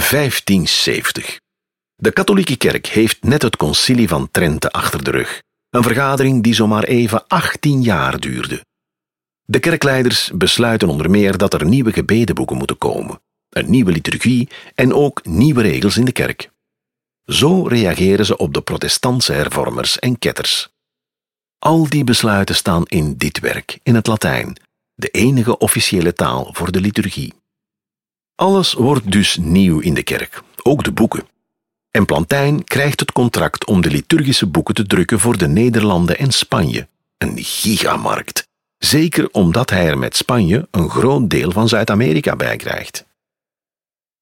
1570. De katholieke kerk heeft net het concilie van Trente achter de rug. Een vergadering die zomaar even 18 jaar duurde. De kerkleiders besluiten onder meer dat er nieuwe gebedenboeken moeten komen, een nieuwe liturgie en ook nieuwe regels in de kerk. Zo reageren ze op de protestantse hervormers en ketters. Al die besluiten staan in dit werk, in het Latijn, de enige officiële taal voor de liturgie. Alles wordt dus nieuw in de kerk, ook de boeken. En Plantijn krijgt het contract om de liturgische boeken te drukken voor de Nederlanden en Spanje. Een gigamarkt. Zeker omdat hij er met Spanje een groot deel van Zuid-Amerika bij krijgt.